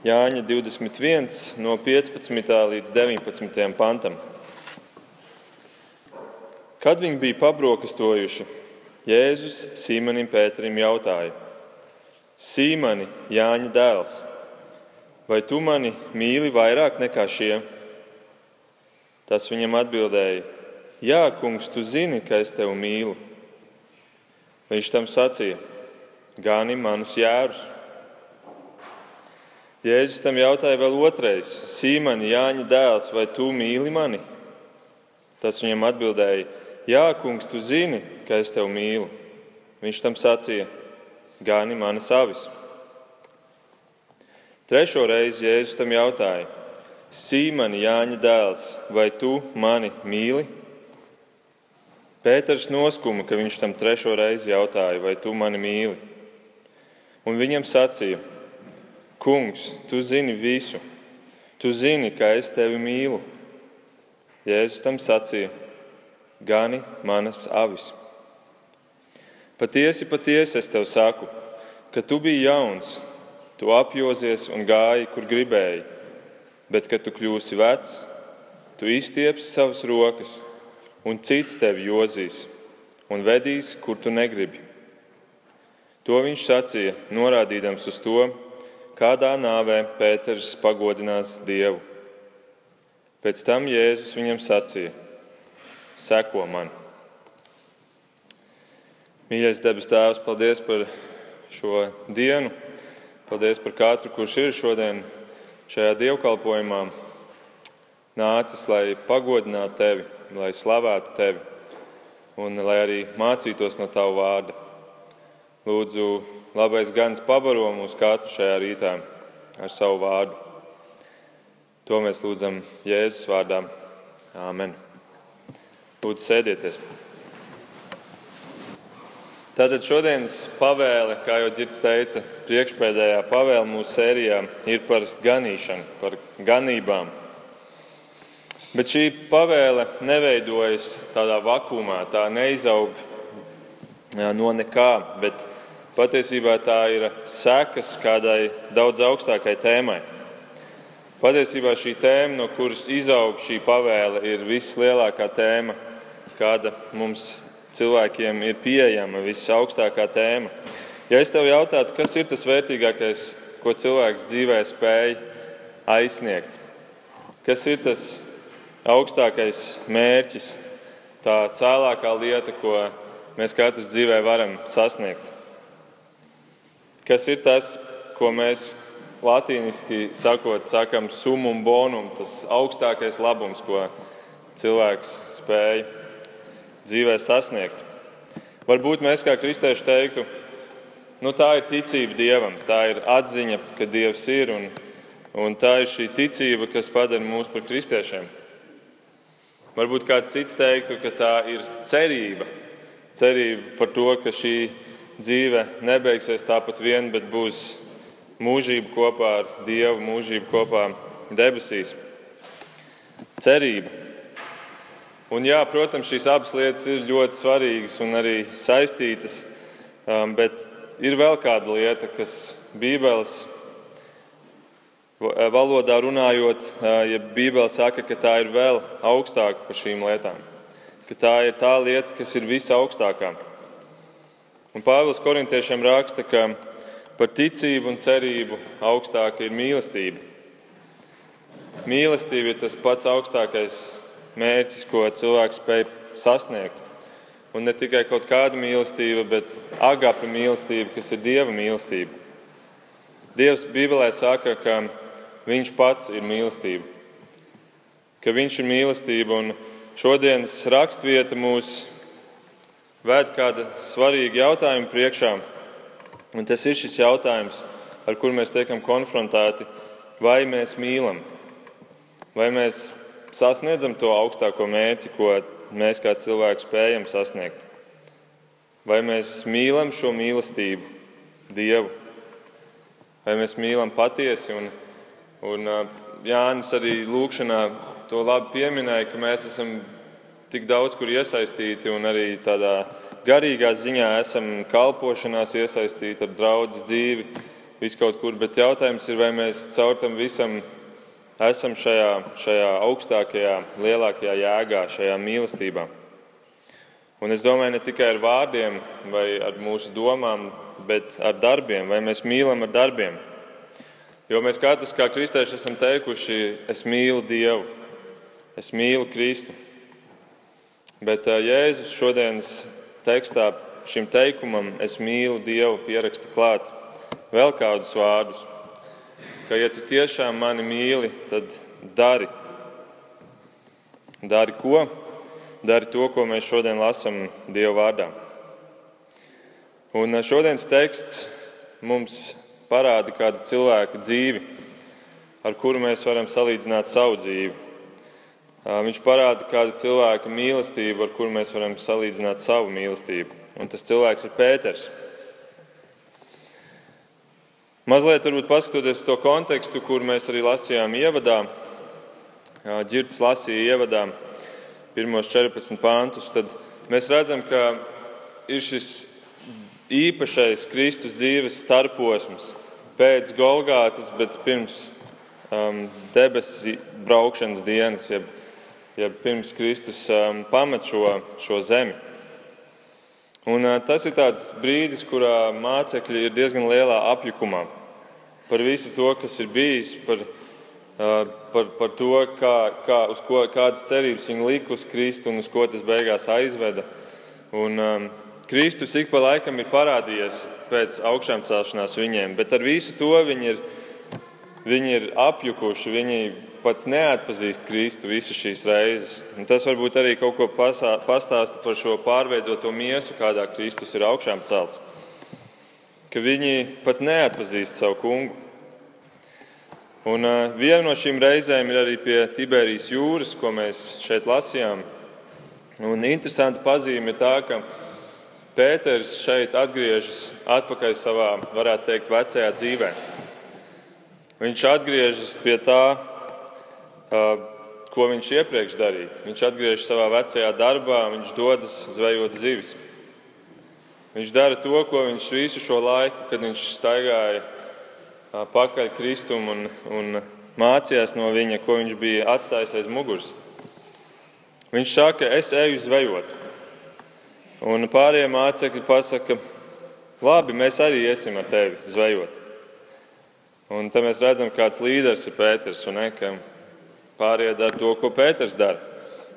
Jāņa 21, no 15. līdz 19. pantam. Kad viņi bija pabrokastojuši, Jēzus Sīmanim Pēterim jautāja: Sīmani, Jāņa dēls, vai tu mani mīli vairāk nekā šie? Tas viņam atbildēja: Jā, kungs, tu zini, ka es tevi mīlu. Viņš tam sacīja: Gāni manus jērus. Jēzus tam jautāja vēl otrais: Sīmani, Jāņa dēls, vai tu mīli mani? Tas viņam atbildēja: Jā, kungs, tu zini, ka es tevi mīlu. Viņš tam sacīja: Gāni manas avis. Trešo reizi Jēzus tam jautāja: Sīmani, Jāņa dēls, vai tu mani mīli? Pēters noskuma, ka viņš tam trešo reizi jautāja, vai tu mani mīli. Un viņam sacīja: Kungs, tu zini visu, tu zini, ka es tevi mīlu. Jēzus tam sacīja: Gani manas avis. Patiesi, patiesi es tev saku, ka tu biji jauns, tu apjozies un gāji, kur gribēji, bet, kad tu kļūsi vecs, tu izstiepsi savas rokas, un cits tevi jozīs un vedīs, kur tu negribi. To viņš sacīja, norādīdams uz to, kādā nāvē Pēters pagodinās Dievu. Pēc tam Jēzus viņam sacīja: Seko man! Mīļais debes Tēvs, paldies par šo dienu! Paldies par katru, kurš ir šodien šajā dievkalpojumā nācis, lai pagodinātu tevi, lai slavētu tevi un lai arī mācītos no tava vārda. Lūdzu, labais gans pabaro mūs katru šajā rītā ar savu vārdu. To mēs lūdzam Jēzus vārdā. Āmen. Lūdzu, sēdieties. Tātad šodienas pavēle, kā jau Girts teica, priekšpēdējā pavēle mūsu sērijā ir par ganīšanu, par ganībām. Bet šī pavēle neveidojas tādā vakumā, tā neizaug no nekā, bet Patiesībā tā ir sekas kādai daudz augstākai tēmai. Patiesībā šī tēma, no kuras izaug šī pavēle, ir vislielākā tēma, kāda mums cilvēkiem ir pieejama, visaugstākā tēma. Ja es tev jautātu, kas ir tas vērtīgākais, ko cilvēks dzīvē spēj aizsniegt, kas ir tas augstākais mērķis, tā cēlākā lieta, ko mēs katrs dzīvē varam sasniegt? Kas ir tas, ko mēs latīniski sakot, sakam, summum bonum, tas augstākais labums, ko cilvēks spēj dzīvē sasniegt. Varbūt mēs kā kristieši teiktu, nu, tā ir ticība Dievam, tā ir atziņa, ka Dievs ir, un, un tā ir šī ticība, kas padara mūs par kristiešiem. Varbūt kāds cits teiktu, ka tā ir cerība, cerība par to, ka šī ir dzīve nebeigsies tāpat vien, bet būs mūžība kopā ar Dievu, mūžība kopā debesīs. Cerība. Un, jā, protams, šīs abas lietas ir ļoti svarīgas un arī saistītas, um, bet ir vēl kāda lieta, kas Bībeles valodā runājot, uh, ja Bībele saka, ka tā ir vēl augstāka par šīm lietām, ka tā ir tā lieta, kas ir visaugstākā. Un Pāvils korintiešiem raksta, ka par ticību un cerību augstāka ir mīlestība. Mīlestība ir tas pats augstākais mērķis, ko cilvēks spēj sasniegt. Un ne tikai kaut kāda mīlestība, bet agape mīlestība, kas ir dieva mīlestība. Dievs Bībelē saka, ka viņš pats ir mīlestība, ka viņš ir mīlestība. Un šodienas rakstvieta mūs vēd kāda svarīga jautājuma priekšā. Un tas ir šis jautājums, ar kuru mēs tiekam konfrontēti. Vai mēs mīlam, vai mēs sasniedzam to augstāko mērķi, ko mēs kā cilvēki spējam sasniegt? Vai mēs mīlam šo mīlestību, Dievu? Vai mēs mīlam patiesi? Un, un Jānis arī lūkšanā to labi pieminēja, ka mēs esam tik daudz kur iesaistīti un arī tādā garīgā ziņā esam kalpošanās iesaistīti ar draugu dzīvi, vis kaut kur, bet jautājums ir, vai mēs caur tam visam esam šajā, šajā augstākajā, lielākajā jēgā, šajā mīlestībā. Un es domāju, ne tikai ar vārdiem vai ar mūsu domām, bet ar darbiem, vai mēs mīlam ar darbiem. Jo mēs katrs kā kristieši esam teikuši, es mīlu Dievu, es mīlu Kristu. Bet Jēzus šodienas tekstā šim teikumam, es mīlu Dievu, pieraksta klāt vēl kādus vārdus. Ka, ja tu tiešām mani mīli, tad dari. Dari ko? Dari to, ko mēs šodien lasām Dieva vārdā. Un šodienas teksts mums parāda kādu cilvēku dzīvi, ar kuru mēs varam salīdzināt savu dzīvi. Viņš parāda kādu cilvēku mīlestību, ar kuru mēs varam salīdzināt savu mīlestību. Un tas cilvēks ir Pēters. Mazliet varbūt paskatoties to kontekstu, kur mēs arī lasījām ievadā, Girts lasīja ievadā pirmos 14 pāntus, tad mēs redzam, ka ir šis īpašais Kristus dzīves starposms pēc Golgātas, bet pirms um, debesu braukšanas dienas, jeb, jeb pirms Kristus um, pamet šo, šo zemi. Un, uh, tas ir tāds brīdis, kurā mācekļi ir diezgan lielā apjukumā par visu to, kas ir bijis, par, par, par to, kā, kā, ko, kādas cerības viņi lika uz Kristu un uz ko tas beigās aizveda. Un, um, Kristus ik pa laikam ir parādījies pēc augšām celšanās viņiem, bet ar visu to viņi ir, viņi ir apjukuši. Viņi pat neatpazīst Kristu visas šīs reizes. Un tas varbūt arī kaut ko pastāsta par šo pārveidoto miesu, kādā Kristus ir augšām celts ka viņi pat neatpazīst savu kungu. Un uh, viena no šīm reizēm ir arī pie Tiberijas jūras, ko mēs šeit lasījām. Un interesanti pazīme ir tā, ka Pēters šeit atgriežas atpakaļ savā, varētu teikt, vecajā dzīvē. Viņš atgriežas pie tā, ko viņš iepriekš darīja. Viņš atgriežas savā vecajā darbā, viņš dodas zvejot zivis. Viņš dara to, ko viņš visu šo laiku, kad viņš staigāja pakaļ Kristum un, un mācījās no viņa, ko viņš bija atstājis aiz muguras. Viņš saka, es eju zvejot. Un pārējie mācekļi pasaka, labi, mēs arī iesim ar tevi zvejot. Un tad mēs redzam, kāds līderis ir Pēters un ne, ka pārējie dara to, ko Pēters dara.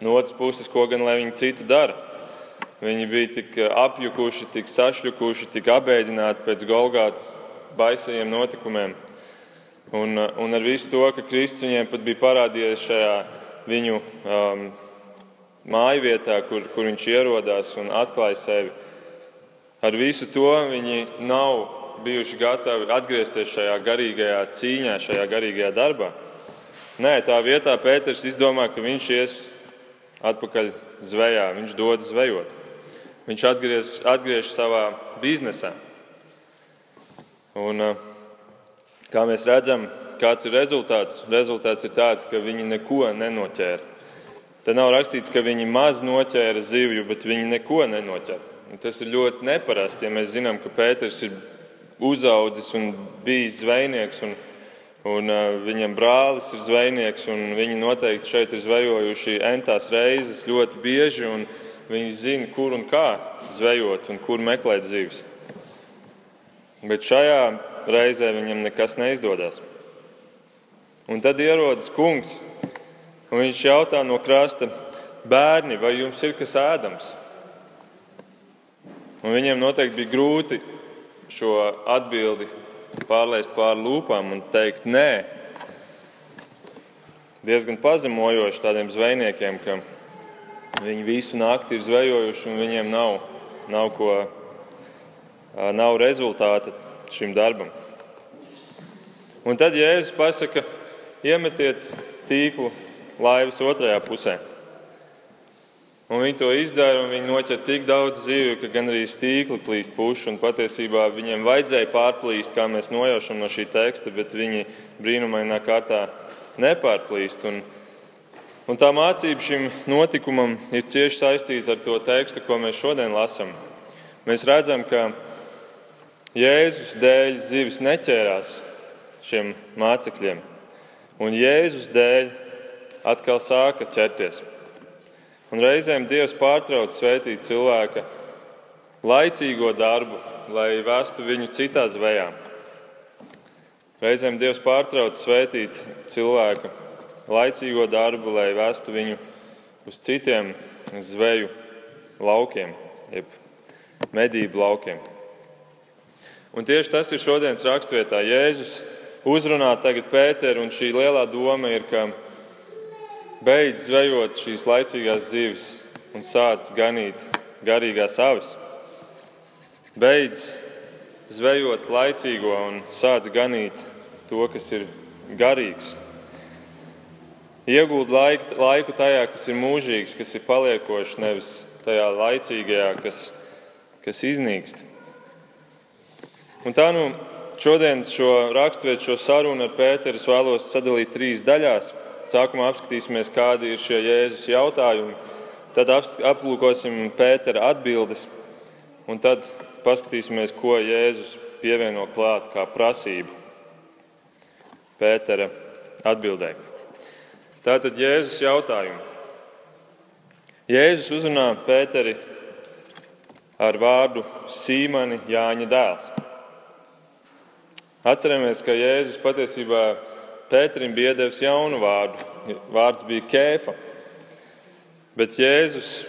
No otras puses, ko gan lai viņi citu dara. Viņi bija tik apjukuši, tik sašļukuši, tik apbēdināti pēc Golgātas baisajiem notikumiem. Un, un ar visu to, ka Kristus viņiem pat bija parādījies šajā viņu um, māju vietā, kur, kur viņš ierodās un atklāja sevi. Ar visu to viņi nav bijuši gatavi atgriezties šajā garīgajā cīņā, šajā garīgajā darbā. Nē, tā vietā Pēters izdomā, ka viņš ies atpakaļ zvejā, viņš dodas zvejot. Viņš atgriež, atgriež savā biznesā. Un, eh, kā mēs redzam, kāds ir rezultāts? Rezultāts ir tāds, ka viņi neko nenoķēra. Te nav rakstīts, ka viņi maz noķēra zivju, bet viņi neko nenoķēra. Tas ir ļoti neparasti, ja mēs zinām, ka Pēters ir uzaudzis un bijis zvejnieks. Un, Un, uh, viņam brālis ir zvejnieks, un viņi noteikti šeit ir zvejojuši entās reizes ļoti bieži. Viņi zina, kur un kā zvejot un kur meklēt zivis. Bet šajā reizē viņam nekas neizdodas. Un tad ierodas kungs, un viņš jautā no krasta, bērni, vai jums ir kas ēdams? Un viņiem noteikti bija grūti šo atbildi pārliest pāri lūpām un teikt nē. Diezgan pazemojoši tādiem zvejniekiem, ka Viņi visu nakti ir zvejojuši, un viņiem nav, nav, ko, nav rezultāta šim darbam. Un tad Jēzus pasaka, iemetiet tīklu laivas otrajā pusē. Un viņi to izdara, un viņi noķer tik daudz zivju, ka gan arī stīkli plīst puši. Patiesībā viņiem vajadzēja pārplīst, kā mēs nojaušam no šī teksta, bet viņi brīnumainā kārtā nepārplīst. Un, Un tā mācība šim notikumam ir cieši saistīta ar to tekstu, ko mēs šodien lasām. Mēs redzam, ka Jēzus dēļ zivis neķērās šiem mācekļiem, un Jēzus dēļ atkal sāka ķerties. Un reizēm Dievs pārtrauc svētīt cilvēka laicīgo darbu, lai vestu viņu citā zvejā. Reizēm Dievs pārtrauc svētīt cilvēka laicīgo darbu, lai vestu viņu uz citiem zveju laukiem, jeb medību laukiem. Un tieši tas ir šodienas raksturvietā. Jēzus uzrunā tagad Pēteru, un šī lielā doma ir, ka beidz zvejot šīs laicīgās zivis un sāc ganīt garīgās avis. Beidz zvejot laicīgo un sāc ganīt to, kas ir garīgs. Iegūt laiku, laiku tajā, kas ir mūžīgs, kas ir paliekošs, nevis tajā laicīgajā, kas, kas iznīkst. Un tā nu šodienas šo raksturvietu, šo sarunu ar Pēteru vēlos sadalīt trīs daļās. Sākumā apskatīsimies, kādi ir šie Jēzus jautājumi, tad aplūkosim Pētera atbildes, un tad paskatīsimies, ko Jēzus pievieno klāt kā prasību Pētera atbildēji. Tātad Jēzus jautājumi. Jēzus uzrunā Pēteri ar vārdu Sīmani Jāņa dēls. Atceramies, ka Jēzus patiesībā Pēterim bija devis jaunu vārdu. Vārds bija Kēfa. Bet Jēzus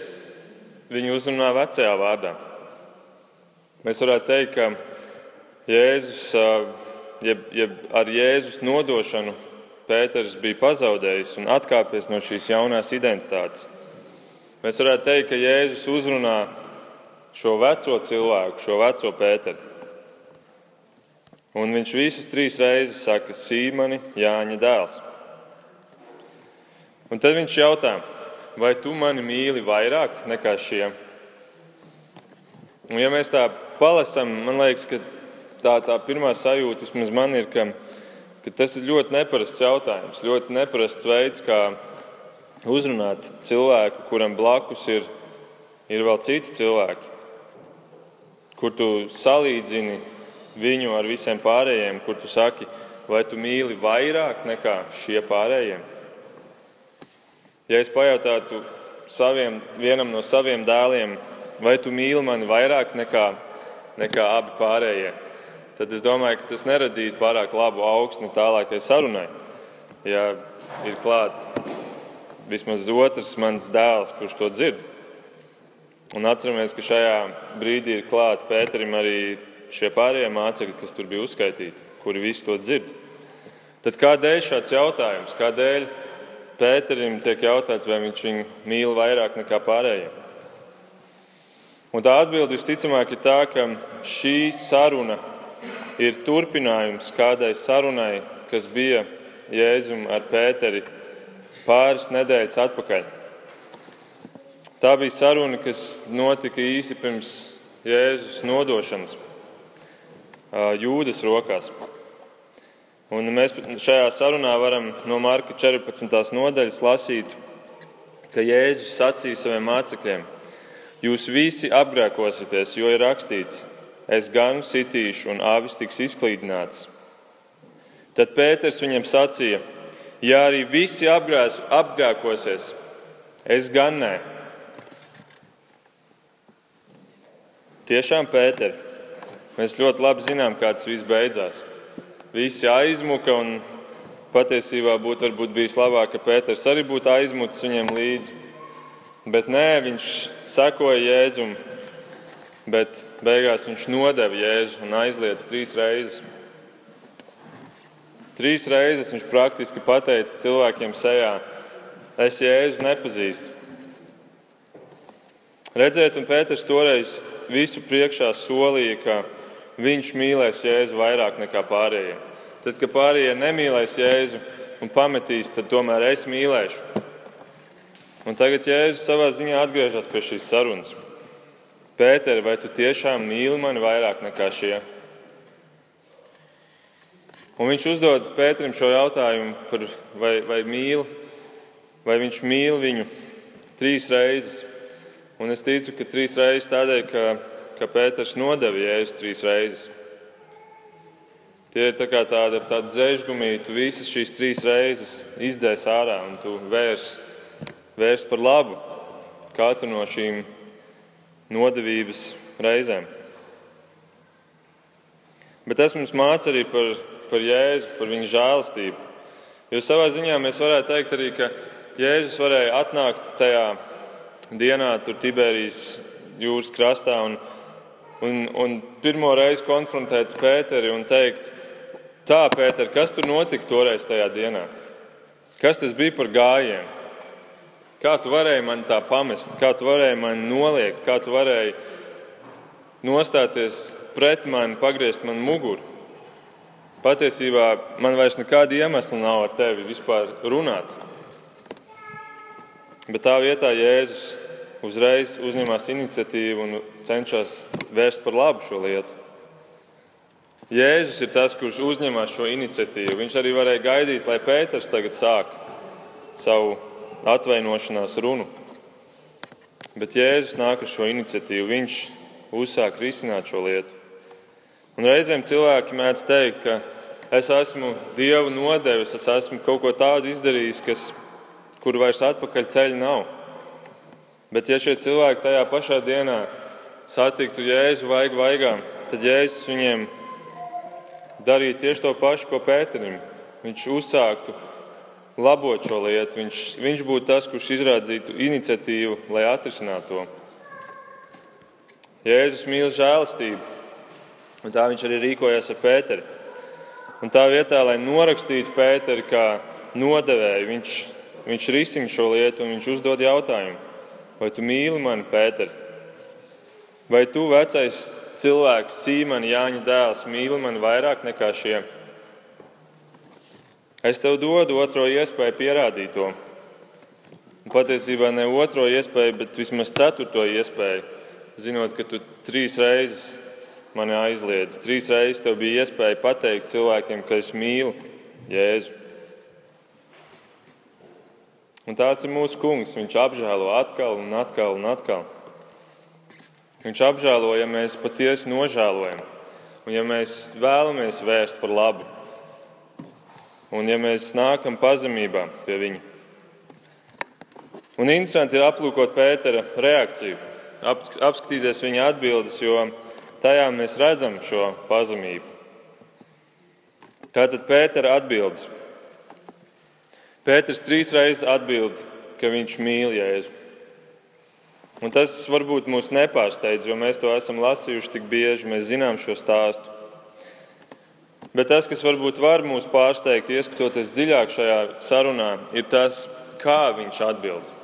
viņu uzrunā vecajā vārdā. Mēs varētu teikt, ka Jēzus, jeb, jeb ar Jēzus nodošanu Pēters bija pazaudējis un atkāpies no šīs jaunās identitātes. Mēs varētu teikt, ka Jēzus uzrunā šo veco cilvēku, šo veco Pēteru. Un viņš visas trīs reizes saka, Sīmani, Jāņa dēls. Un tad viņš jautā, vai tu mani mīli vairāk nekā šie? Un ja mēs tā palasām, man liekas, ka tā, tā pirmā sajūta vismaz man ir, ka, ka tas ir ļoti neparasts jautājums, ļoti neparasts veids, kā uzrunāt cilvēku, kuram blakus ir, ir vēl citi cilvēki, kur tu salīdzini viņu ar visiem pārējiem, kur tu saki, vai tu mīli vairāk nekā šie pārējie? Ja es pajautātu saviem, vienam no saviem dēliem, vai tu mīli mani vairāk nekā, nekā abi pārējie, tad es domāju, ka tas neradītu pārāk labu augsni tālākai sarunai. Ja ir klāts vismaz otrs mans dēls, kurš to dzird. Un atceramies, ka šajā brīdī ir klāta Pēterim arī šie pārējie mācekļi, kas tur bija uzskaitīti, kuri visu to dzird. Tad kādēļ šāds jautājums? Kādēļ Pēterim tiek jautāts, vai viņš viņu mīl vairāk nekā pārējie? Un tā atbilde visticamāk ir tā, ka šī saruna ir turpinājums kādai sarunai, kas bija Jēzum ar Pēteri pāris nedēļas atpakaļ. Tā bija saruna, kas notika īsi pirms Jēzus nodošanas. Jūdas rokās. Un mēs šajā sarunā varam no Marka 14. nodaļas lasīt, ka Jēzus sacīja saviem mācekļiem: Jūs visi apgrēkosieties, jo ir rakstīts, es ganu sitīšu un avis tiks izklīdinātas. Tad Pēters viņam sacīja: Ja arī visi apgrēs, apgrēkosies, es gan nē. Tiešām Pēters. Mēs ļoti labi zinām, kā tas viss beidzās. Visi aizmuka un patiesībā būtu bijis labāk, ka Pēters arī būtu aizmucis viņiem līdzi. Bet nē, viņš sekoja Jēzum, bet beigās viņš nodeva Jēzu un aizliedz trīs reizes. Trīs reizes viņš praktiski pateica cilvēkiem sejā: Es Jēzu nepazīstu. Redzēt, un Pēters toreiz visu priekšā solīja, ka viņš mīlēs Jēzu vairāk nekā pārējie. Tad, kad pārējie nemīlēs Jēzu un pametīs, tad tomēr es mīlēšu. Un tagad Jēzus savā ziņā atgriežas pie šīs sarunas. Pēter, vai tu tiešām mīli mani vairāk nekā šie? Un viņš uzdod Pēterim šo jautājumu, par, vai, vai, mīl, vai viņš mīl viņu trīs reizes. Un es ticu, ka trīs reizes tādēļ, ka ka Pēters nodeva Jēzu trīs reizes. Tie ir tā kā tāda, tāda dzēžgumija, tu visas šīs trīs reizes izdzēs ārā un tu vērs, vērs par labu katru no šīm nodevības reizēm. Bet tas mums māca arī par, par Jēzu, par viņa žēlastību. Jo savā ziņā mēs varētu teikt arī, ka Jēzus varēja atnākt tajā dienā, tur Tiberijas jūras krastā, un, un, un pirmo reizi konfrontēt Pēteri un teikt, tā, Pēter, kas tur notika toreiz tajā dienā? Kas tas bija par gājienu? Kā tu varēji man tā pamest, kā tu varēji man noliegt, kā tu varēji nostāties pret mani, pagriezt man muguru. Patiesībā man vairs nekāda iemesla nav ar tevi vispār runāt. Bet tā vietā Jēzus uzreiz uzņemās iniciatīvu un cenšas vērst par labu šo lietu. Jēzus ir tas, kurš uzņemās šo iniciatīvu. Viņš arī varēja gaidīt, lai Pēters tagad sāk savu atvainošanās runu. Bet Jēzus nāk ar šo iniciatīvu. Viņš uzsāk risināt šo lietu. Un reizēm cilvēki mēdz teikt, ka es esmu Dievu nodevis, es esmu kaut ko tādu izdarījis, kas, kur vairs atpakaļ ceļa nav. Bet ja šie cilvēki tajā pašā dienā satiktu Jēzu vaigu vaigā, tad Jēzus viņiem darītu tieši to pašu, ko Pēterim. Viņš uzsāktu labot šo lietu, viņš, viņš būtu tas, kurš izrādītu iniciatīvu, lai atrisinātu to. Jēzus mīl žēlastību, un tā viņš arī rīkojās ar Pēteri. Un tā vietā, lai norakstītu Pēteri kā nodevēju, viņš, viņš risina šo lietu un viņš uzdod jautājumu, vai tu mīli mani, Pēteri? Vai tu, vecais cilvēks, Sīmani, Jāņa dēls, mīli mani vairāk nekā šie? Es tev dodu otro iespēju pierādīt to. Un patiesībā ne otro iespēju, bet vismaz ceturto iespēju zinot, ka tu trīs reizes mani aizliedz. Trīs reizes tev bija iespēja pateikt cilvēkiem, ka es mīlu Jēzu. Un tāds ir mūsu kungs. Viņš apžēlo atkal un atkal un atkal. Viņš apžēlo, ja mēs patiesi nožēlojam, un ja mēs vēlamies vērst par labu, un ja mēs nākam pazemībā pie viņa. Un interesanti ir aplūkot Pētera reakciju apskatīties viņa atbildes, jo tajā mēs redzam šo pazemību. Tātad Pētera atbildes. Pēters trīs reizes atbild, ka viņš mīl Jēzu. Un tas varbūt mūs nepārsteidz, jo mēs to esam lasījuši tik bieži, mēs zinām šo stāstu. Bet tas, kas varbūt var mūs pārsteigt, ieskatoties dziļāk šajā sarunā, ir tas, kā viņš atbild.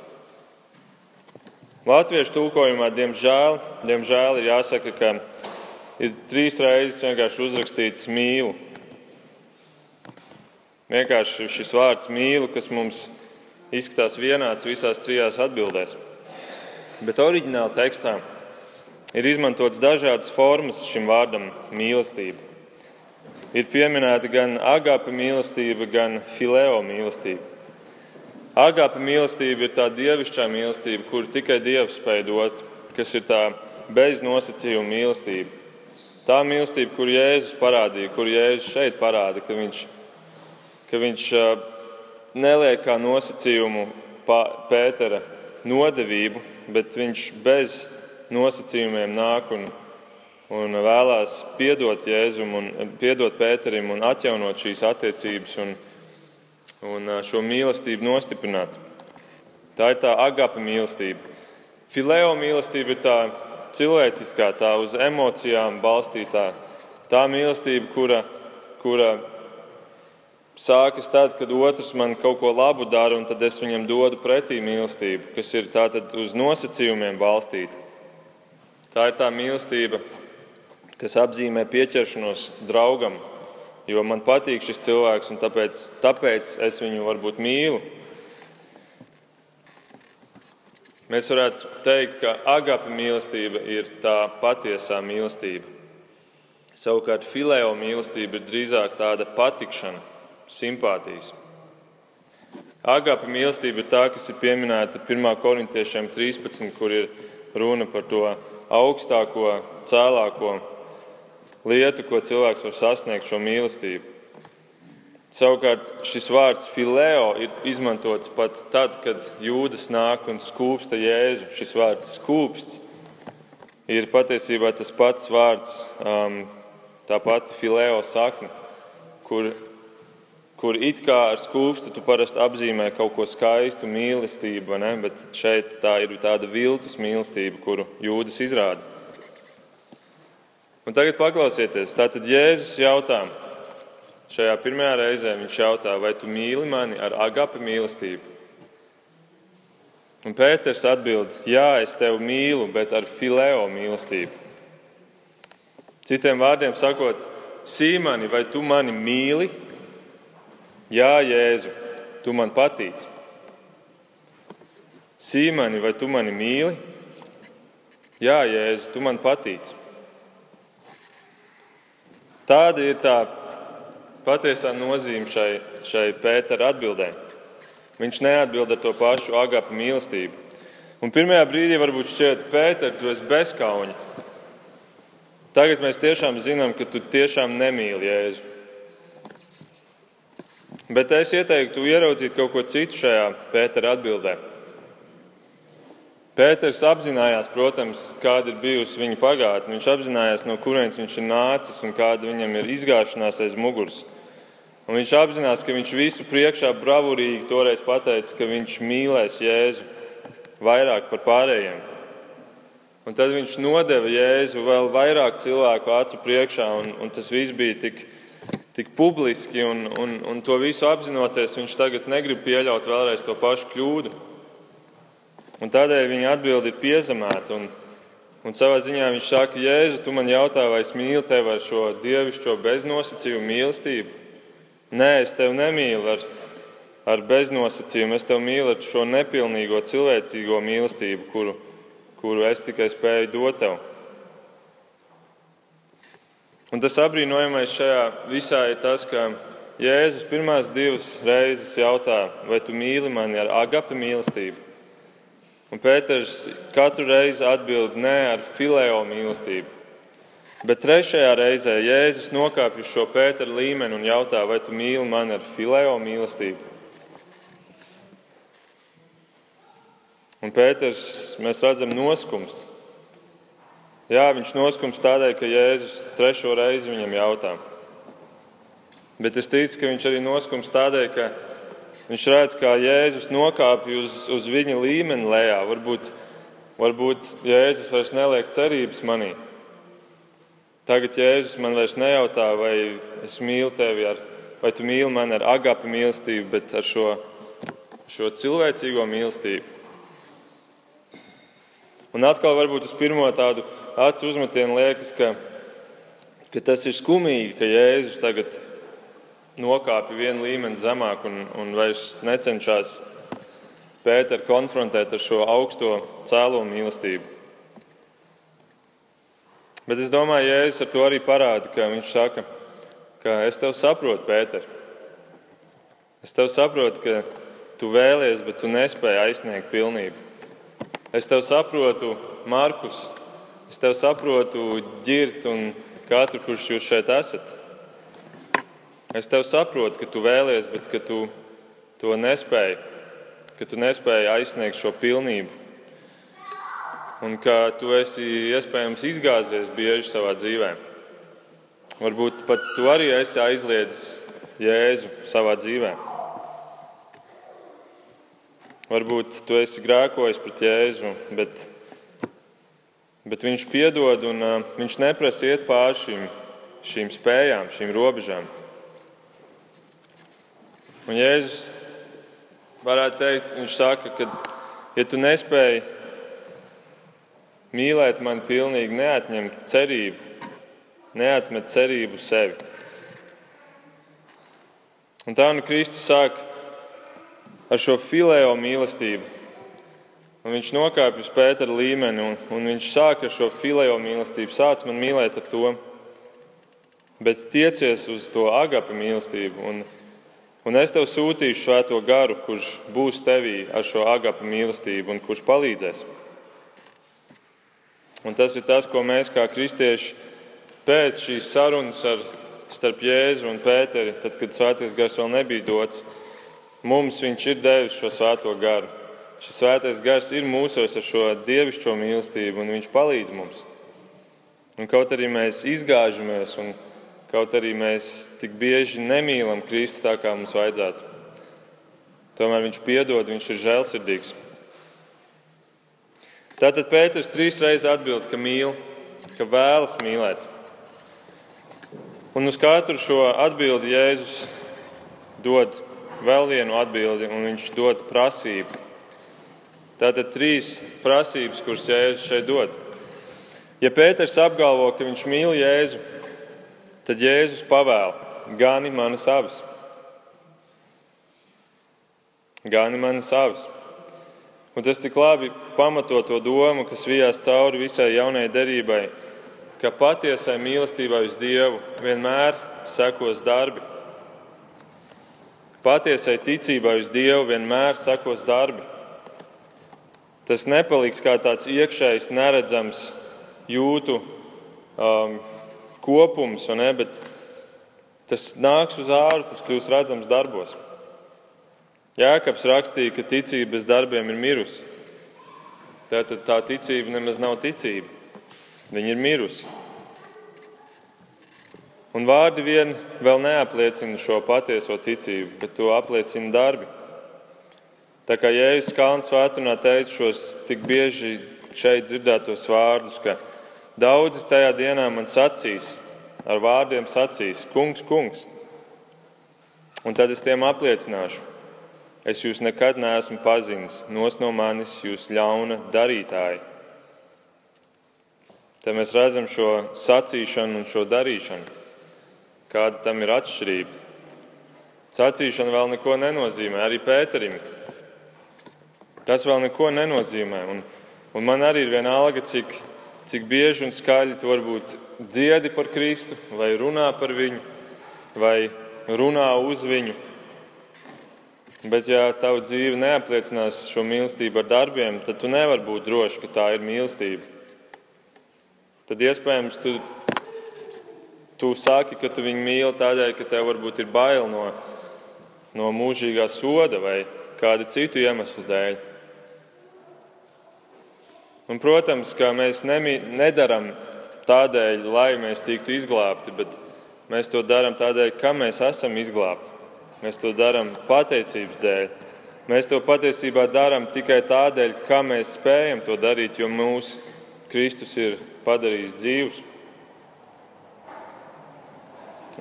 Latviešu tulkojumā, diemžēl, diemžēl ir jāsaka, ka ir trīs reizes vienkārši uzrakstīts mīlu. Vienkārši šis vārds mīlu, kas mums izskatās vienāds visās trijās atbildēs. Bet oriģinālā tekstā ir izmantotas dažādas formas šim vārdam mīlestība. Ir pieminēta gan agāpa mīlestība, gan fileo mīlestība. Agāpa mīlestība ir tā dievišķā mīlestība, kuru tikai Dievs spēj dot, kas ir tā bez nosacījuma mīlestība. Tā mīlestība, kur Jēzus parādīja, kur Jēzus šeit parāda, ka viņš, ka viņš neliek kā nosacījumu Pētera nodevību, bet viņš bez nosacījumiem nāk un, un vēlās piedot Jēzum un piedot Pēterim un atjaunot šīs attiecības. Un, un šo mīlestību nostiprināt. Tā ir tā agapa mīlestība. Fileo mīlestība ir tā cilvēciskā, tā uz emocijām balstītā. Tā mīlestība, kura, kura sākas tad, kad otrs man kaut ko labu dara, un tad es viņam dodu pretī mīlestību, kas ir tātad uz nosacījumiem balstīta. Tā ir tā mīlestība, kas apzīmē pieķeršanos draugam, jo man patīk šis cilvēks, un tāpēc, tāpēc es viņu varbūt mīlu. Mēs varētu teikt, ka agape mīlestība ir tā patiesā mīlestība. Savukārt fileo mīlestība ir drīzāk tāda patikšana, simpātijas. Agape mīlestība ir tā, kas ir pieminēta 1. korintiešiem 13, kur ir runa par to augstāko, cēlāko lietu, ko cilvēks var sasniegt šo mīlestību. Savukārt šis vārds fileo ir izmantots pat tad, kad jūdas nāk un skūpsta jēzu. Šis vārds skūpsts ir patiesībā tas pats vārds, um, tā pati fileo sakne, kur, kur it kā ar skūpstu tu parasti apzīmē kaut ko skaistu, mīlestību, bet šeit tā ir tāda viltus mīlestība, kuru jūdas izrāda. Un tagad paklausieties, tātad Jēzus jautā, Šajā pirmajā reizē viņš jautā, vai tu mīli mani ar agape mīlestību? Un Pēters atbild, jā, es tevi mīlu, bet ar fileo mīlestību. Citiem vārdiem sakot, Sīmani, vai tu mani mīli? Jā, Jēzu, tu man patīc. Sīmani, vai tu mani mīli? Jā, Jēzu, tu man patīc. Tāda ir tā patiesā nozīme šai, šai Pētera atbildē. Viņš neatbild ar to pašu agapu mīlestību. Un pirmajā brīdī varbūt šķiet, Pēter, tu esi bezkauņa. Tagad mēs tiešām zinām, ka tu tiešām nemīli Jēzu. Bet es ieteiktu ieraudzīt kaut ko citu šajā Pētera atbildē. Pēters apzinājās, protams, kāda ir bijusi viņa pagātne. Viņš apzinājās, no kurienes viņš ir nācis un kāda viņam ir izgāšanās aiz muguras. Un viņš apzinās, ka viņš visu priekšā bravūrīgi toreiz pateica, ka viņš mīlēs Jēzu vairāk par pārējiem. Un tad viņš nodeva Jēzu vēl vairāk cilvēku acu priekšā, un, un tas viss bija tik, tik publiski. Un, un, un to visu apzinoties, viņš tagad negrib pieļaut vēlreiz to pašu kļūdu. Un tādēļ viņa atbildi ir piezemēta. Un, un savā ziņā viņš saka, Jēzu, tu man jautā, vai es mīlu tevi ar šo dievišķo beznosacījumu mīlestību. Nē, es tevi nemīlu ar, ar beznosacījumu, es tevi mīlu ar šo nepilnīgo cilvēcīgo mīlestību, kuru, kuru es tikai spēju dot tev. Un tas apbrīnojamais šajā visā ir tas, ka Jēzus pirmās divas reizes jautā, vai tu mīli mani ar agape mīlestību? Un Pēters katru reizi atbild nē ar filēo mīlestību. Bet trešajā reizē Jēzus nokāpj uz šo Pētera līmeni un jautā, vai tu mīli mani ar filēo mīlestību? Un Pēters, mēs redzam, noskumst. Jā, viņš noskumst tādēļ, ka Jēzus trešo reizi viņam jautā. Bet es ticu, ka viņš arī noskumst tādēļ, ka Viņš redz, kā Jēzus nokāpj uz, uz viņa līmeni lejā. Varbūt, varbūt Jēzus vairs neliek cerības manī. Tagad Jēzus man vairs nejautā, vai es mīlu tevi, ar, vai tu mīli mani ar agapu mīlestību, bet ar šo, šo cilvēcīgo mīlestību. Un atkal, varbūt uz pirmo tādu acu uzmetienu liekas, ka, ka tas ir skumīgi, ka Jēzus tagad nokāpja vienu līmeni zemāk un, un vairs necenšas Pēteru konfrontēt ar šo augsto cēlo mīlestību. Bet es domāju, Jēzus ar to arī parāda, ka viņš saka, ka es tevi saprotu, Pēter. Es tevi saprotu, ka tu vēlies, bet tu nespēji aizsniegt pilnību. Es tevi saprotu, Markus. Es tevi saprotu, Girt un katru, kurš jūs šeit esat. Es tev saprotu, ka tu vēlies, bet ka tu to nespēji, ka tu nespēji aizsniegt šo pilnību. Un ka tu esi iespējams izgāzies bieži savā dzīvē. Varbūt pat tu arī esi aizliedzis Jēzu savā dzīvē. Varbūt tu esi grēkojis pret Jēzu, bet, bet viņš piedod un viņš neprasa iet pāri šīm, šīm spējām, šīm robežām. Un Jēzus varētu teikt, viņš saka, ka, ja tu nespēji mīlēt mani pilnīgi, neatņemt cerību, neatmet cerību sevi. Un tā nu Kristus sāk ar šo filēo mīlestību. Un viņš nokāpj uz Pētera līmeni, un, un viņš sāk ar šo filēo mīlestību. Sāc man mīlēt ar to, bet tiecies uz to agapu mīlestību. Un, Un es tev sūtīšu svēto garu, kurš būs tevī ar šo agapu mīlestību un kurš palīdzēs. Un tas ir tas, ko mēs kā kristieši pēc šīs sarunas ar, starp Jēzu un Pēteri, tad, kad svētais gars vēl nebija dots, mums viņš ir devis šo svēto garu. Šis svētais gars ir mūsos ar šo dievišķo mīlestību, un viņš palīdz mums. Un kaut arī mēs izgāžamies, un kaut arī mēs tik bieži nemīlam Kristu tā, kā mums vajadzētu, tomēr viņš piedod, viņš ir žēlsirdīgs. Tātad Pēters trīs reizes atbild, ka mīl, ka vēlas mīlēt. Un uz katru šo atbildi Jēzus dod vēl vienu atbildi, un viņš dod prasību. Tātad trīs prasības, kuras Jēzus šeit dod. Ja Pēters apgalvo, ka viņš mīl Jēzu, tad Jēzus pavēl: gani manas avis. Gani manas avis. Un tas tik labi pamato to domu, kas vijās cauri visai jaunajai derībai, ka patiesai mīlestībai uz Dievu vienmēr sekos darbi. Patiesai ticībai uz Dievu vienmēr sekos darbi. Tas nepaliks kā tāds iekšējs, neredzams jūtu um, kopums, ne, bet tas nāks uz āru, tas kļūs redzams darbos. Jēkabs rakstīja, ka ticība bez darbiem ir mirusi. Tātad tā ticība nemaz nav ticība. Viņa ir mirusi. Un vārdi vien vēl neapliecina šo patieso ticību, bet to apliecina darbi. Tā kā Jēzus Kalns svētdienā teica šos tik bieži šeit dzirdētos vārdus, ka daudzi tajā dienā man sacīs, ar vārdiem sacīs, kungs, kungs. Un tad es tiem apliecināšu, Es jūs nekad neesmu pazinis, nos no manis jūs ļauna darītāji. Te mēs redzam šo sacīšanu un šo darīšanu. Kāda tam ir atšķirība? Sacīšana vēl neko nenozīmē, arī Pēterim. Tas vēl neko nenozīmē. Un, un man arī ir vienalga, cik, cik bieži un skaļi tu varbūt dziedi par Kristu, vai runā par viņu, vai runā uz viņu. Bet, ja tava dzīve neapliecinās šo mīlestību ar darbiem, tad tu nevari būt drošs, ka tā ir mīlestība. Tad iespējams tu, tu saki, ka tu viņu mīli tādēļ, ka tev varbūt ir bail no, no mūžīgā soda vai kāda citu iemeslu dēļ. Un, protams, ka mēs nemī, nedaram tādēļ, lai mēs tiktu izglābti, bet mēs to darām tādēļ, ka mēs esam izglābti. Mēs to darām pateicības dēļ. Mēs to patiesībā darām tikai tādēļ, ka mēs spējam to darīt, jo mūsu Kristus ir padarījis dzīvus.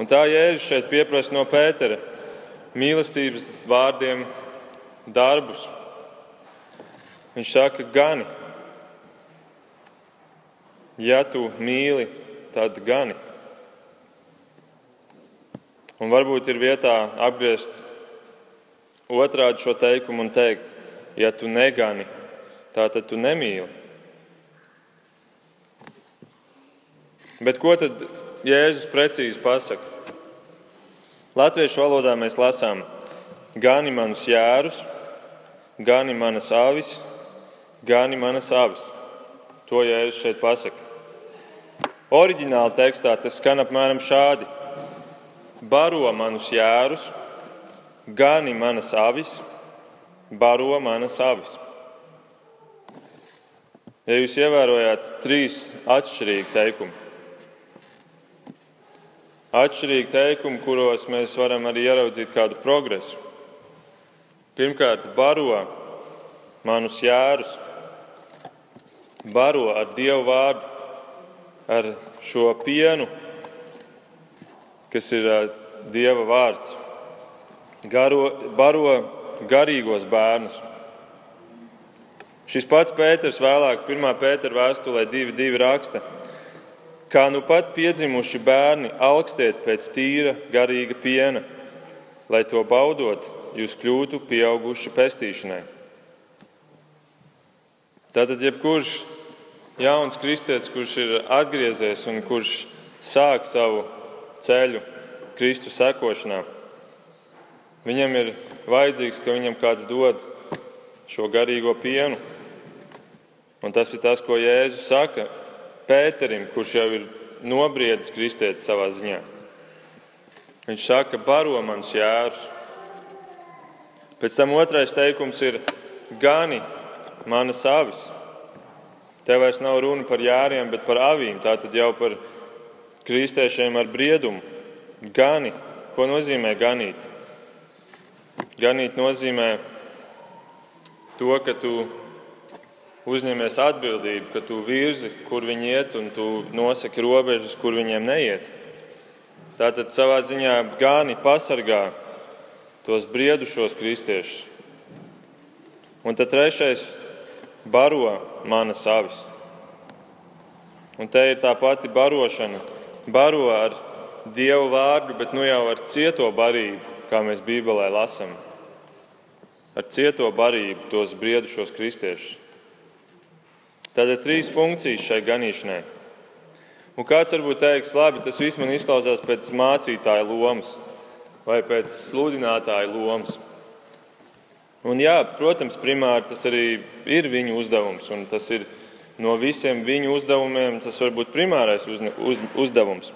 Un tā Jēzus šeit pieprasa no Pētera mīlestības vārdiem darbus. Viņš saka, gani. Ja tu mīli, tad gani. Un varbūt ir vietā apgriezt otrādi šo teikumu un teikt, ja tu negani, tā tad tu nemīli. Bet ko tad Jēzus precīzi pasaka? Latviešu valodā mēs lasām, gani manus jērus, gani manas avis, gani manas avis. To Jēzus šeit pasaka. Oriģināli tekstā tas skan apmēram šādi baro manus jērus, gani manas avis, baro manas avis. Ja jūs ievērojāt trīs atšķirīgi teikumi, atšķirīgi teikumi, kuros mēs varam arī ieraudzīt kādu progresu. Pirmkārt, baro manus jērus, baro ar Dievu vārdu, ar šo pienu, kas ir Dieva vārds. Garo, baro garīgos bērnus. Šis pats Pēters vēlāk, 1. Pētera vēstulē 2.2. raksta, kā nu pat piedzimuši bērni augstiet pēc tīra, garīga piena, lai to baudot, jūs kļūtu pieauguši pestīšanai. Tātad, jebkurš jauns kristietis, kurš ir atgriezies un kurš sāk savu ceļu Kristus sekošanā. Viņam ir vajadzīgs, ka viņam kāds dod šo garīgo pienu. Un tas ir tas, ko Jēzus saka Pēterim, kurš jau ir nobriedis kristietis savā ziņā. Viņš saka, baro manus jērus. Pēc tam otrais teikums ir gani manas avis. Te vairs nav runa par jāriem, bet par avīm. Tā tad jau par kristiešiem ar briedumu. Gani. Ko nozīmē ganīt? Ganīt nozīmē to, ka tu uzņemies atbildību, ka tu virzi, kur viņi iet, un tu nosaki robežas, kur viņiem neiet. Tātad savā ziņā gāni pasargā tos briedušos kristiešus. Un tad trešais baro manas avis. Un te ir tā pati barošana. Baro ar dievu vārdu, bet nu jau ar cieto barību, kā mēs Bībelē lasām. Ar cieto barību tos briedušos kristiešus. Tad ir trīs funkcijas šai ganīšanai. Un kāds varbūt teiks, labi, tas viss man izklausās pēc mācītāja lomas vai pēc sludinātāja lomas. Un jā, protams, primāri tas arī ir viņu uzdevums, tas ir no visiem viņu uzdevumiem, tas var būt primārais uz, uz, uzdevums.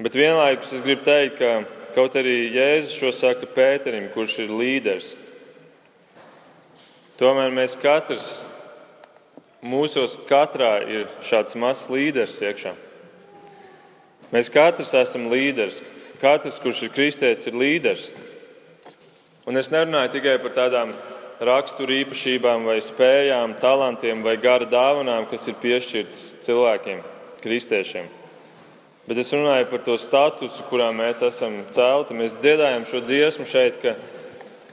Bet vienlaikus es gribu teikt, ka kaut arī Jēzus šo saka Pēterim, kurš ir līderis, tomēr mēs katrs, mūsos katrā ir šāds mazs līderis iekšā. Mēs katrs esam līderis, katrs, kurš ir kristietis, ir līderis. Un es nerunāju tikai par tādām rakstura īpašībām, vai spējām, talantiem vai gara dāvanām, kas ir piešķirtas cilvēkiem, kristiešiem. Bet es runāju par to statusu, kurā mēs esam celti. Mēs dziedājam šo dziesmu šeit, ka,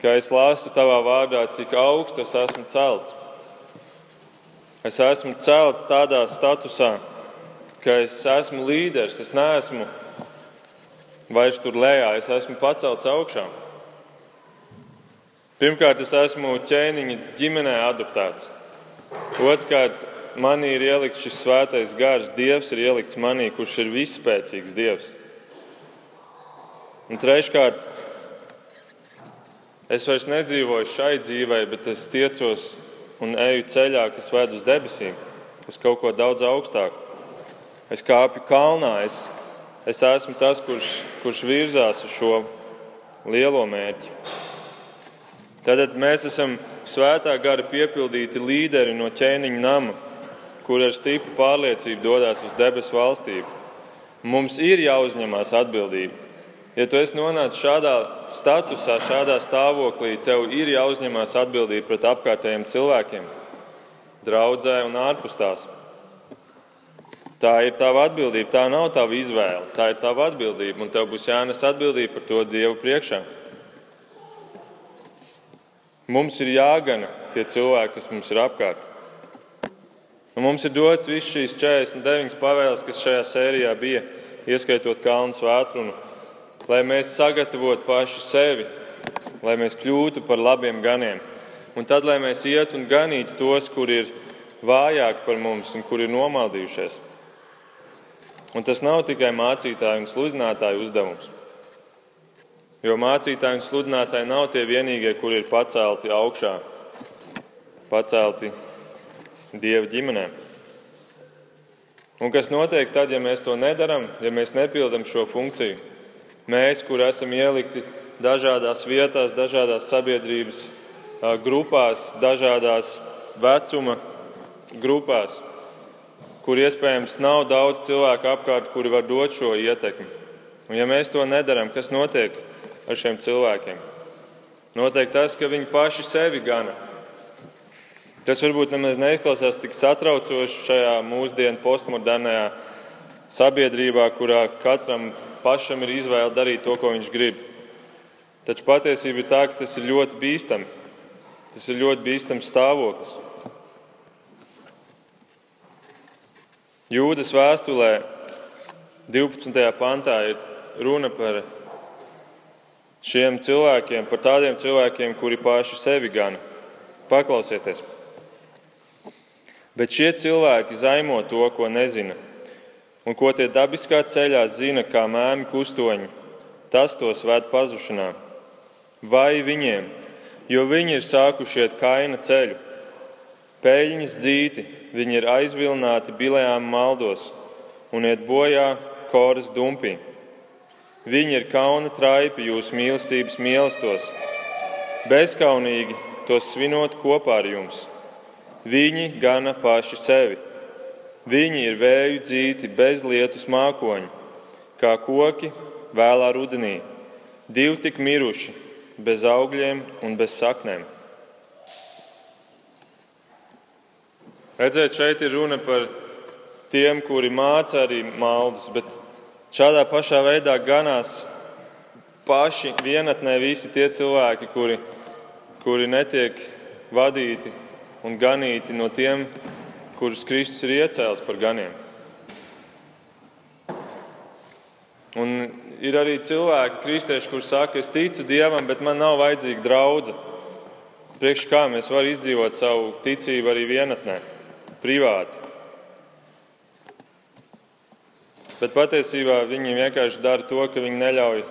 ka es lasu tavā vārdā, cik augstu es esmu celts. Es esmu celts tādā statusā, ka es esmu līderis, es neesmu vairs tur lejā, es esmu pacelts augšā. Pirmkārt, es esmu ķēniņa ģimenē adoptēts. Otrkārt, manī ir ielikts šis svētais gars, Dievs ir ielikts manī, kurš ir visspēcīgs Dievs. Un treškārt, es vairs nedzīvoju šai dzīvē, bet es tiecos un eju ceļā, kas ved uz debesīm, uz kaut ko daudz augstāku. Es kāpju kalnā, es, es esmu tas, kurš, kurš virzās uz šo lielo mērķi. Tātad mēs esam svētā gara piepildīti līderi no ķēniņa nama, kur ar stipru pārliecību dodas uz debesu valstību. Mums ir jāuzņemās atbildība. Ja tu esi nonācis šādā statusā, šādā stāvoklī, tev ir jāuzņemās atbildība pret apkārtējiem cilvēkiem, draudzē un ārpus tās. Tā ir tava atbildība, tā nav tava izvēle, tā ir tava atbildība, un tev būs jānes atbildība par to Dievu priekšā. Mums ir jāgana tie cilvēki, kas mums ir apkārt. Un mums ir dots viss šīs 49 pavēles, kas šajā sērijā bija, ieskaitot kalnu svētkrunu, lai mēs sagatavotu paši sevi, lai mēs kļūtu par labiem ganiem. Un tad, lai mēs ietu un ganītu tos, kur ir vājāki par mums un kur ir nomaldījušies. Un tas nav tikai mācītāju un sludinātāju uzdevums. Jo mācītāji un sludinātāji nav tie vienīgie, kuri ir pacelti augšā, pacelti dieva ģimenē. Un kas notiek tad, ja mēs to nedarām, ja mēs nepildām šo funkciju? Mēs, kur esam ielikti dažādās vietās, dažādās sabiedrības grupās, dažādās vecuma grupās, kur iespējams nav daudz cilvēku apkārt, kuri var dot šo ietekmi. Un ja mēs to nedarām, kas notiek? Ar šiem cilvēkiem. Noteikti tas, ka viņi paši sevi gana. Tas varbūt nemaz neizklausās tik satraucoši šajā mūsdienu postmodernajā sabiedrībā, kurā katram pašam ir izvēle darīt to, ko viņš grib. Taču patiesība ir tā, ka tas ir ļoti bīstami. Tas ir ļoti bīstams stāvoklis. Jūdas vēstulē 12. pantā ir runa par šiem cilvēkiem, par tādiem cilvēkiem, kuri paši sevi gana. Paklausieties! Bet šie cilvēki zaimo to, ko nezina, un ko tie dabiskā ceļā zina, kā mēmi kustoņi, tas tos ved pazušanā. Vai viņiem, jo viņi ir sākuši iet kaina ceļu, peļņas dzīti, viņi ir aizvilināti bilējām maldos, un iet bojā koras dumpī. Viņi ir kauna traipi jūsu mīlestības mīlestos, bezkaunīgi tos svinot kopā ar jums. Viņi gana paši sevi. Viņi ir vēju dzīti bez lietus mākoņi, kā koki vēlā rudenī, divi tik miruši, bez augļiem un bez saknēm. Redzēt, šeit ir runa par tiem, kuri māca arī maldus, bet šādā pašā veidā ganās paši vienatnē visi tie cilvēki, kuri, kuri netiek vadīti un ganīti no tiem, kurus Kristus ir iecēlis par ganiem. Un ir arī cilvēki, kristieši, kuriem saka, es ticu Dievam, bet man nav vajadzīga draudzene. Priekš kā mēs varam izdzīvot savu ticību arī vienatnē, privāti. Bet patiesībā viņi vienkārši dara to, ka viņi neļauj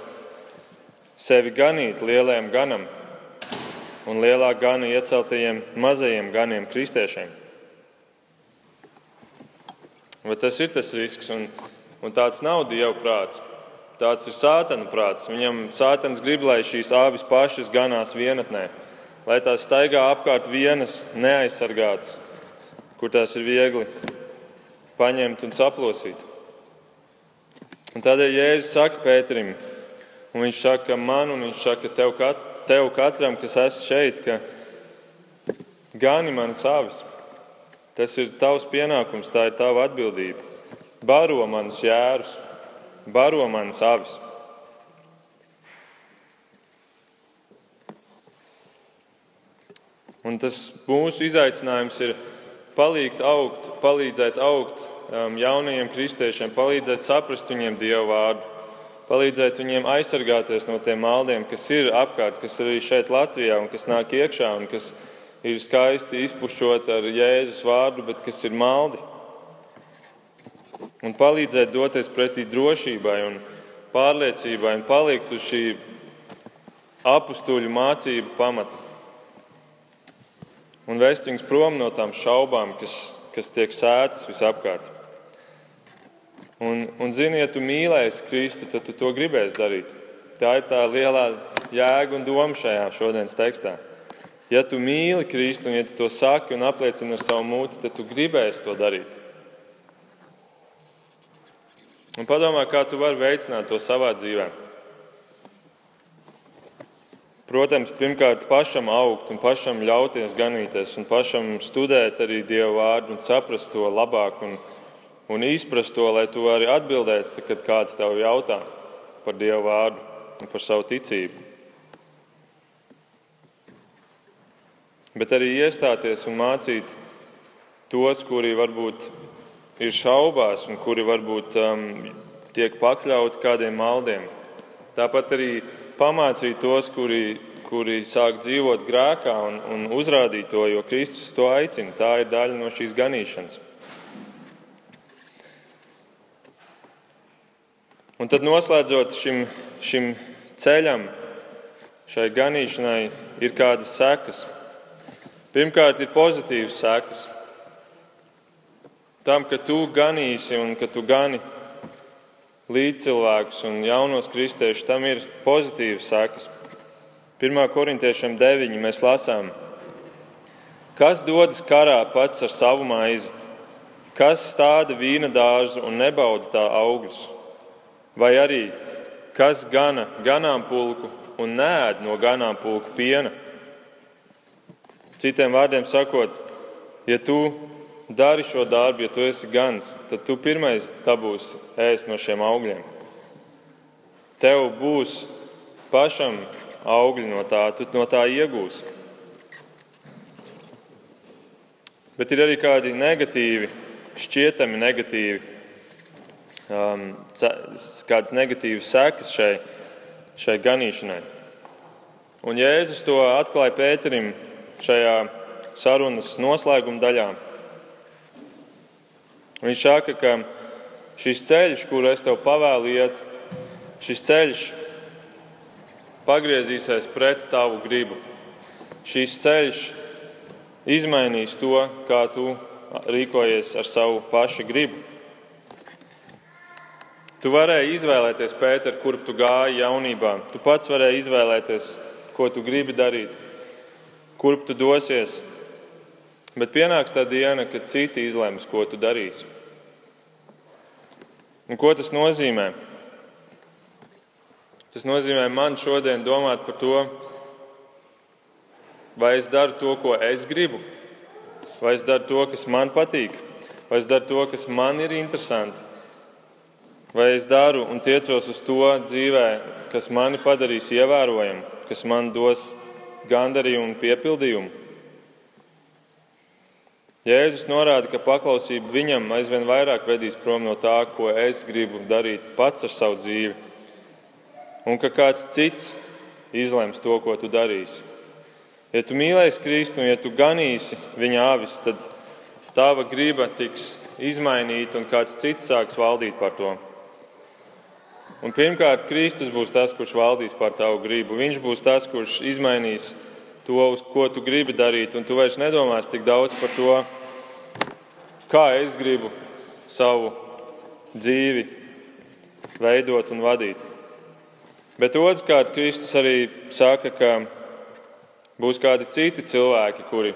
sevi ganīt lielajam ganam un lielā gana ieceltajiem mazajiem ganiem, kristiešiem. Bet tas ir tas risks, un, un tāds nav Dieva prāts. Tāds ir sātana prāts. Viņam sātans grib, lai šīs āvis pašas ganās vienatnē, lai tās staigā apkārt vienas, neaizsargātas, kur tās ir viegli paņemt un saplosīt. Un tādēļ Jēzus saka Pēterim, un viņš saka man, un viņš saka tev, kat, tev katram, kas esi šeit, ka gani manas āvis. Tas ir tavs pienākums, tā ir tava atbildība. Baro manus jērus, baro manas avis. Un tas mūsu izaicinājums ir palīgt augt, palīdzēt augt jaunajiem kristiešiem, palīdzēt saprast viņiem Dievu vārdu, palīdzēt viņiem aizsargāties no tiem maldiem, kas ir apkārt, kas ir arī šeit Latvijā un kas nāk iekšā un kas ir ir skaisti izpušķot ar Jēzus vārdu, bet kas ir maldi. Un palīdzēt doties pretī drošībai un pārliecībai un palikt uz šī apstuļu mācību pamata. Un vest viņus prom no tām šaubām, kas, kas tiek sētas visapkārt. Un, un zini, ja tu mīlēsi Kristu, tad tu to gribēsi darīt. Tā ir tā lielā jēga un doma šajā šodienas tekstā. Ja tu mīli Kristu, un ja tu to saki un apliecini ar savu mūti, tad tu gribēsi to darīt. Un padomā, kā tu vari veicināt to savā dzīvē. Protams, pirmkārt, pašam augt un pašam ļauties ganīties, un pašam studēt arī Dieva vārdu un saprast to labāk un, un izprast to, lai tu vari atbildēt, kad kāds tev jautā par Dieva vārdu un par savu ticību. bet arī iestāties un mācīt tos, kuri varbūt ir šaubās un kuri varbūt um, tiek pakļauti kādiem maldiem. Tāpat arī pamācīt tos, kuri, kuri sāk dzīvot grēkā un, un uzrādīt to, jo Kristus to aicina. Tā ir daļa no šīs ganīšanas. Un tad noslēdzot šim, šim ceļam, šai ganīšanai, ir kādas sekas. Pirmkārt, ir pozitīvas sekas. Tam, ka tu ganīsi un ka tu gani līdzcilvēkus un jaunos kristiešus, tam ir pozitīvas sekas. 1. korintiešiem 9. mēs lasām, kas dodas karā pats ar savu maizi, kas stāda vīna dārzu un nebauda tā augļus, vai arī kas gana ganāmpulku un nēd no ganāmpulku piena. Citiem vārdiem sakot, ja tu dari šo darbu, ja tu esi gans, tad tu pirmais dabūsi ēst no šiem augļiem. Tev būs pašam augļi no tā, tu no tā iegūsi. Bet ir arī kādi negatīvi, šķietami negatīvi, um, kādas negatīvas sekas šai, šai ganīšanai. Un Jēzus to atklāja Pēterim šajā sarunas noslēguma daļā. Viņš saka, ka šis ceļš, kuru es tev pavēlu iet, šis ceļš pagriezīsies pret tavu gribu. Šis ceļš izmainīs to, kā tu rīkojies ar savu pašu gribu. Tu varēji izvēlēties, Pēter, kurp tu gāji jaunībā. Tu pats varēji izvēlēties, ko tu gribi darīt, kurp tu dosies. Bet pienāks tā diena, kad citi izlems, ko tu darīsi. Un ko tas nozīmē? Tas nozīmē man šodien domāt par to, vai es daru to, ko es gribu, vai es daru to, kas man patīk, vai es daru to, kas man ir interesanti, vai es daru un tiecos uz to dzīvē, kas mani padarīs ievērojamu, kas man dos gandarījumu un piepildījumu. Jēzus norāda, ka paklausība viņam aizvien vairāk vedīs prom no tā, ko es gribu darīt pats ar savu dzīvi, un ka kāds cits izlems to, ko tu darīsi. Ja tu mīlēsi Kristu un ja tu ganīsi viņa avis, tad tava griba tiks izmainīta un kāds cits sāks valdīt par to. Un pirmkārt, Kristus būs tas, kurš valdīs par tavu gribu. Viņš būs tas, kurš izmainīs to, uz ko tu gribi darīt, un tu vairs nedomās tik daudz par to, kā es gribu savu dzīvi veidot un vadīt. Bet otrkārt, Kristus arī saka, ka būs kādi citi cilvēki, kuri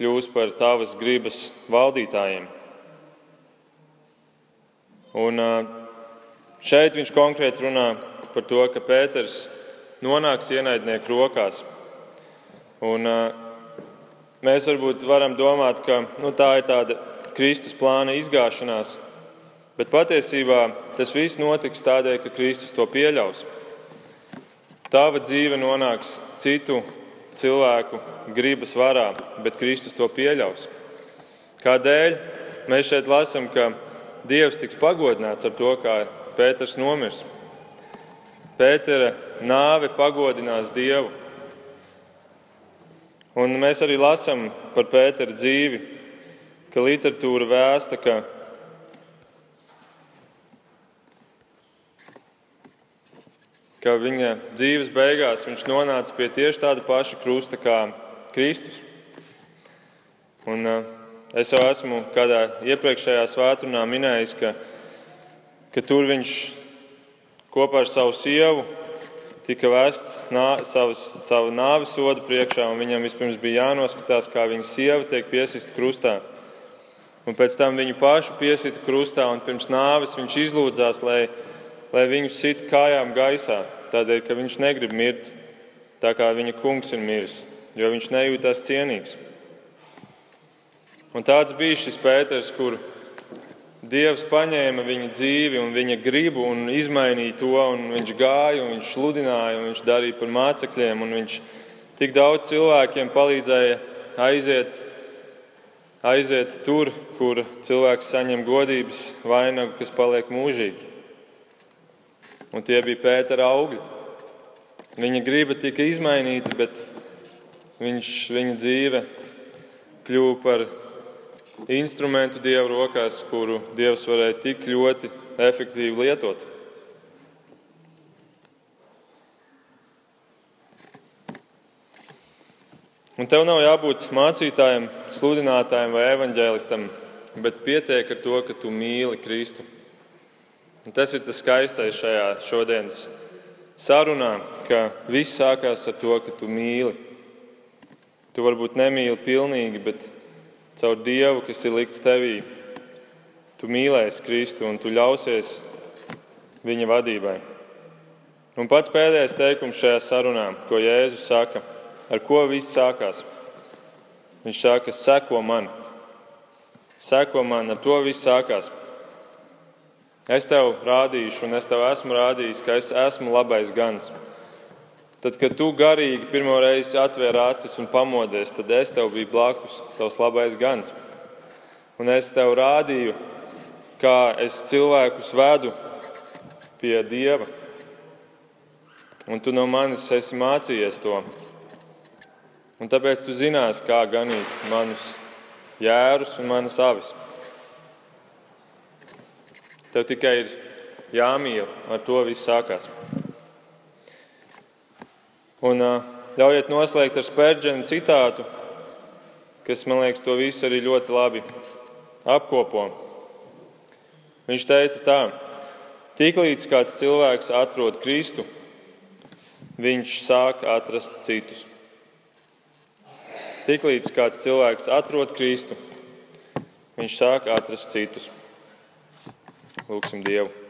kļūs par tavas gribas valdītājiem. Un šeit viņš konkrēti runā par to, ka Pēters nonāks ienaidnieku rokās. Un, mēs varbūt varam domāt, ka nu, tā ir tāda Kristus plāna izgāšanās, bet patiesībā tas viss notiks tādēļ, ka Kristus to pieļaus. Tava dzīve nonāks citu cilvēku gribas varā, bet Kristus to pieļaus. Kādēļ mēs šeit lasām, ka Dievs tiks pagodināts ar to, kā Pēters nomirs? Pētera nāve pagodinās Dievu. Un mēs arī lasām par Pētera dzīvi, ka literatūra vēsta, ka ka viņa dzīves beigās viņš nonāca pie tieši tāda paša krusta kā Kristus. Un, uh, es jau esmu kādā iepriekšējā svētdienā minējis, ka, ka tur viņš kopā ar savu sievu tika vests nā, savas, savu nāves sodu priekšā, un viņam vispirms bija jānoskatās, kā viņa sieva tiek piesista krustā. Un pēc tam viņu pašu piesita krustā, un pirms nāves viņš izlūdzās, lai, lai viņu sit kājām gaisā, tādēļ, ka viņš negrib mirt tā, kā viņa kungs ir miris, jo viņš nejūtās cienīgs. Un tāds bija šis Pēters, kurš Dievs paņēma viņa dzīvi un viņa gribu un izmainīja to, un viņš gāja, un viņš sludināja, un viņš darīja par mācekļiem, viņš tik daudz cilvēkiem palīdzēja aiziet, aiziet tur, kur cilvēks saņem godības vainagu, kas paliek mūžīgi. Un tie bija Pētera augļi. Viņa griba tika izmainīta, bet viņš, viņa dzīve kļuva par instrumentu Dieva rokās, kuru Dievs varēja tik ļoti efektīvi lietot. Un tev nav jābūt mācītājam, sludinātājam vai evaņģēlistam, bet pietiek ar to, ka tu mīli Kristu. Un tas ir tas skaistais šajā šodienas sarunā, ka viss sākās ar to, ka tu mīli. Tu varbūt nemīli pilnīgi, bet caur Dievu, kas ir likts tevī, tu mīlēsi Kristu un tu ļausies viņa vadībai. Un pats pēdējais teikums šajā sarunā, ko Jēzus saka, ar ko viss sākās. Viņš saka, seko man, seko man, ar to viss sākās. Es tev rādīšu, un es tev esmu rādījis, ka es esmu labais gans. Tad, kad tu garīgi pirmo reizi atvēri acis un pamodies, tad es tev biju blakus, tavs labais gans. Un es tev rādīju, kā es cilvēkus vedu pie Dieva. Un tu no manis esi mācījies to. Un tāpēc tu zinās, kā ganīt manus jērus un manas avis. Tev tikai ir jāmīl, ar to viss sākās. Un ļaujiet noslēgt ar Spērģena citātu, kas man liekas to visu arī ļoti labi apkopo. Viņš teica tā: Tiklīdz kāds cilvēks atrod Kristu, viņš sāk atrast citus. Tiklīdz kāds cilvēks atrod Kristu, viņš sāk atrast citus. Lūksim Dievu!